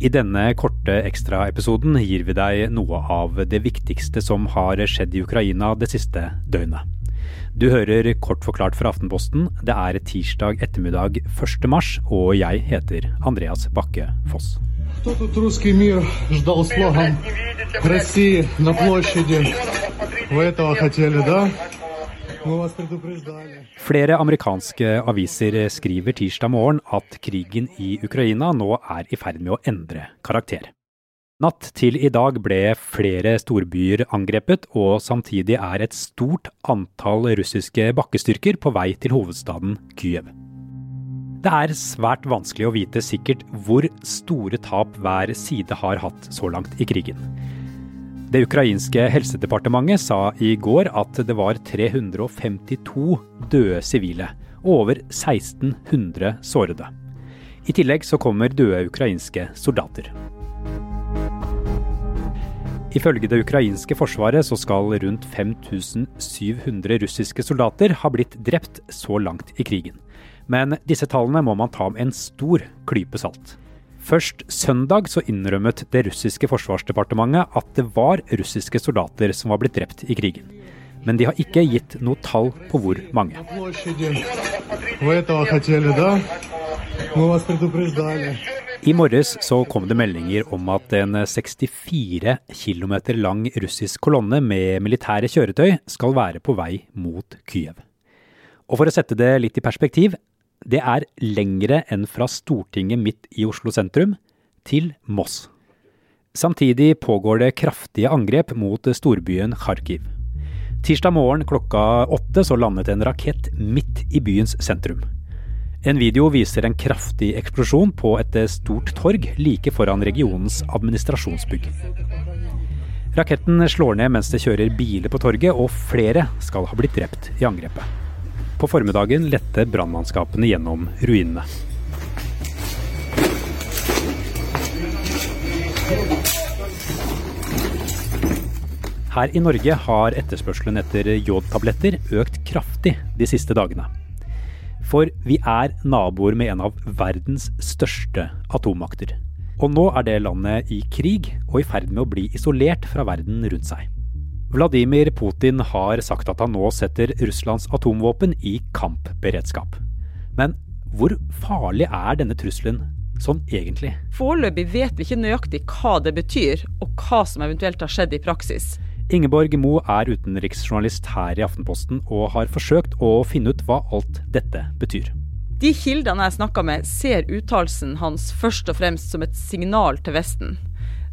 I denne korte ekstraepisoden gir vi deg noe av det viktigste som har skjedd i Ukraina det siste døgnet. Du hører kort forklart fra Aftenposten. Det er tirsdag ettermiddag 1. mars, og jeg heter Andreas Bakke Foss. Кто тут русский мир ждал слоган России на площади? Вы этого хотели, да? Flere amerikanske aviser skriver tirsdag morgen at krigen i Ukraina nå er i ferd med å endre karakter. Natt til i dag ble flere storbyer angrepet, og samtidig er et stort antall russiske bakkestyrker på vei til hovedstaden Kyiv. Det er svært vanskelig å vite sikkert hvor store tap hver side har hatt så langt i krigen. Det ukrainske helsedepartementet sa i går at det var 352 døde sivile og over 1600 sårede. I tillegg så kommer døde ukrainske soldater. Ifølge det ukrainske forsvaret så skal rundt 5700 russiske soldater ha blitt drept så langt i krigen. Men disse tallene må man ta med en stor klype salt. Først søndag så innrømmet det russiske forsvarsdepartementet at det var russiske soldater som var blitt drept i krigen. Men de har ikke gitt noe tall på hvor mange. I morges så kom det meldinger om at en 64 km lang russisk kolonne med militære kjøretøy skal være på vei mot Kyiv. Og for å sette det litt i perspektiv, det er lengre enn fra Stortinget midt i Oslo sentrum til Moss. Samtidig pågår det kraftige angrep mot storbyen Kharkiv. Tirsdag morgen klokka åtte så landet en rakett midt i byens sentrum. En video viser en kraftig eksplosjon på et stort torg like foran regionens administrasjonsbygg. Raketten slår ned mens det kjører biler på torget, og flere skal ha blitt drept i angrepet. På formiddagen lette brannmannskapene gjennom ruinene. Her i Norge har etterspørselen etter jodtabletter økt kraftig de siste dagene. For vi er naboer med en av verdens største atommakter. Og nå er det landet i krig og i ferd med å bli isolert fra verden rundt seg. Vladimir Putin har sagt at han nå setter Russlands atomvåpen i kampberedskap. Men hvor farlig er denne trusselen sånn egentlig? Foreløpig vet vi ikke nøyaktig hva det betyr, og hva som eventuelt har skjedd i praksis. Ingeborg Mo er utenriksjournalist her i Aftenposten og har forsøkt å finne ut hva alt dette betyr. De kildene jeg snakka med, ser uttalelsen hans først og fremst som et signal til Vesten.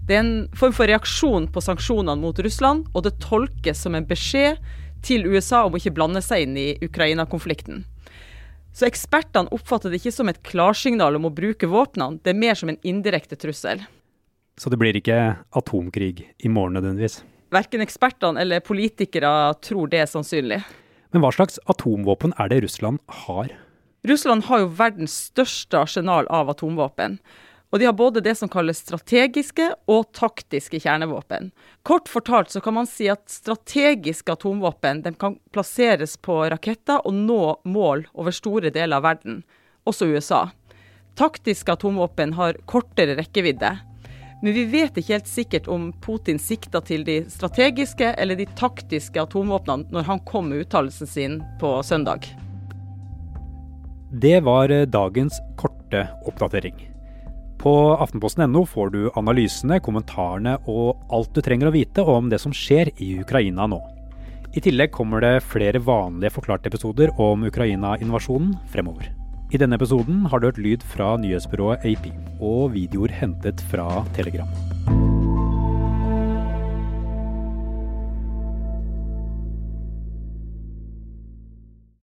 Det er en form for reaksjon på sanksjonene mot Russland, og det tolkes som en beskjed til USA om å ikke blande seg inn i Ukraina-konflikten. Så ekspertene oppfatter det ikke som et klarsignal om å bruke våpnene, det er mer som en indirekte trussel. Så det blir ikke atomkrig i morgen nødvendigvis? Verken ekspertene eller politikere tror det er sannsynlig. Men hva slags atomvåpen er det Russland har? Russland har jo verdens største arsenal av atomvåpen. Og de har både det som kalles strategiske og taktiske kjernevåpen. Kort fortalt så kan man si at strategiske atomvåpen kan plasseres på raketter og nå mål over store deler av verden, også USA. Taktiske atomvåpen har kortere rekkevidde. Men vi vet ikke helt sikkert om Putin sikta til de strategiske eller de taktiske atomvåpnene når han kom med uttalelsen sin på søndag. Det var dagens korte oppdatering. På aftenposten.no får du analysene, kommentarene og alt du trenger å vite om det som skjer i Ukraina nå. I tillegg kommer det flere vanlige forklarte episoder om Ukraina-invasjonen fremover. I denne episoden har du hørt lyd fra nyhetsbyrået AP og videoer hentet fra Telegram.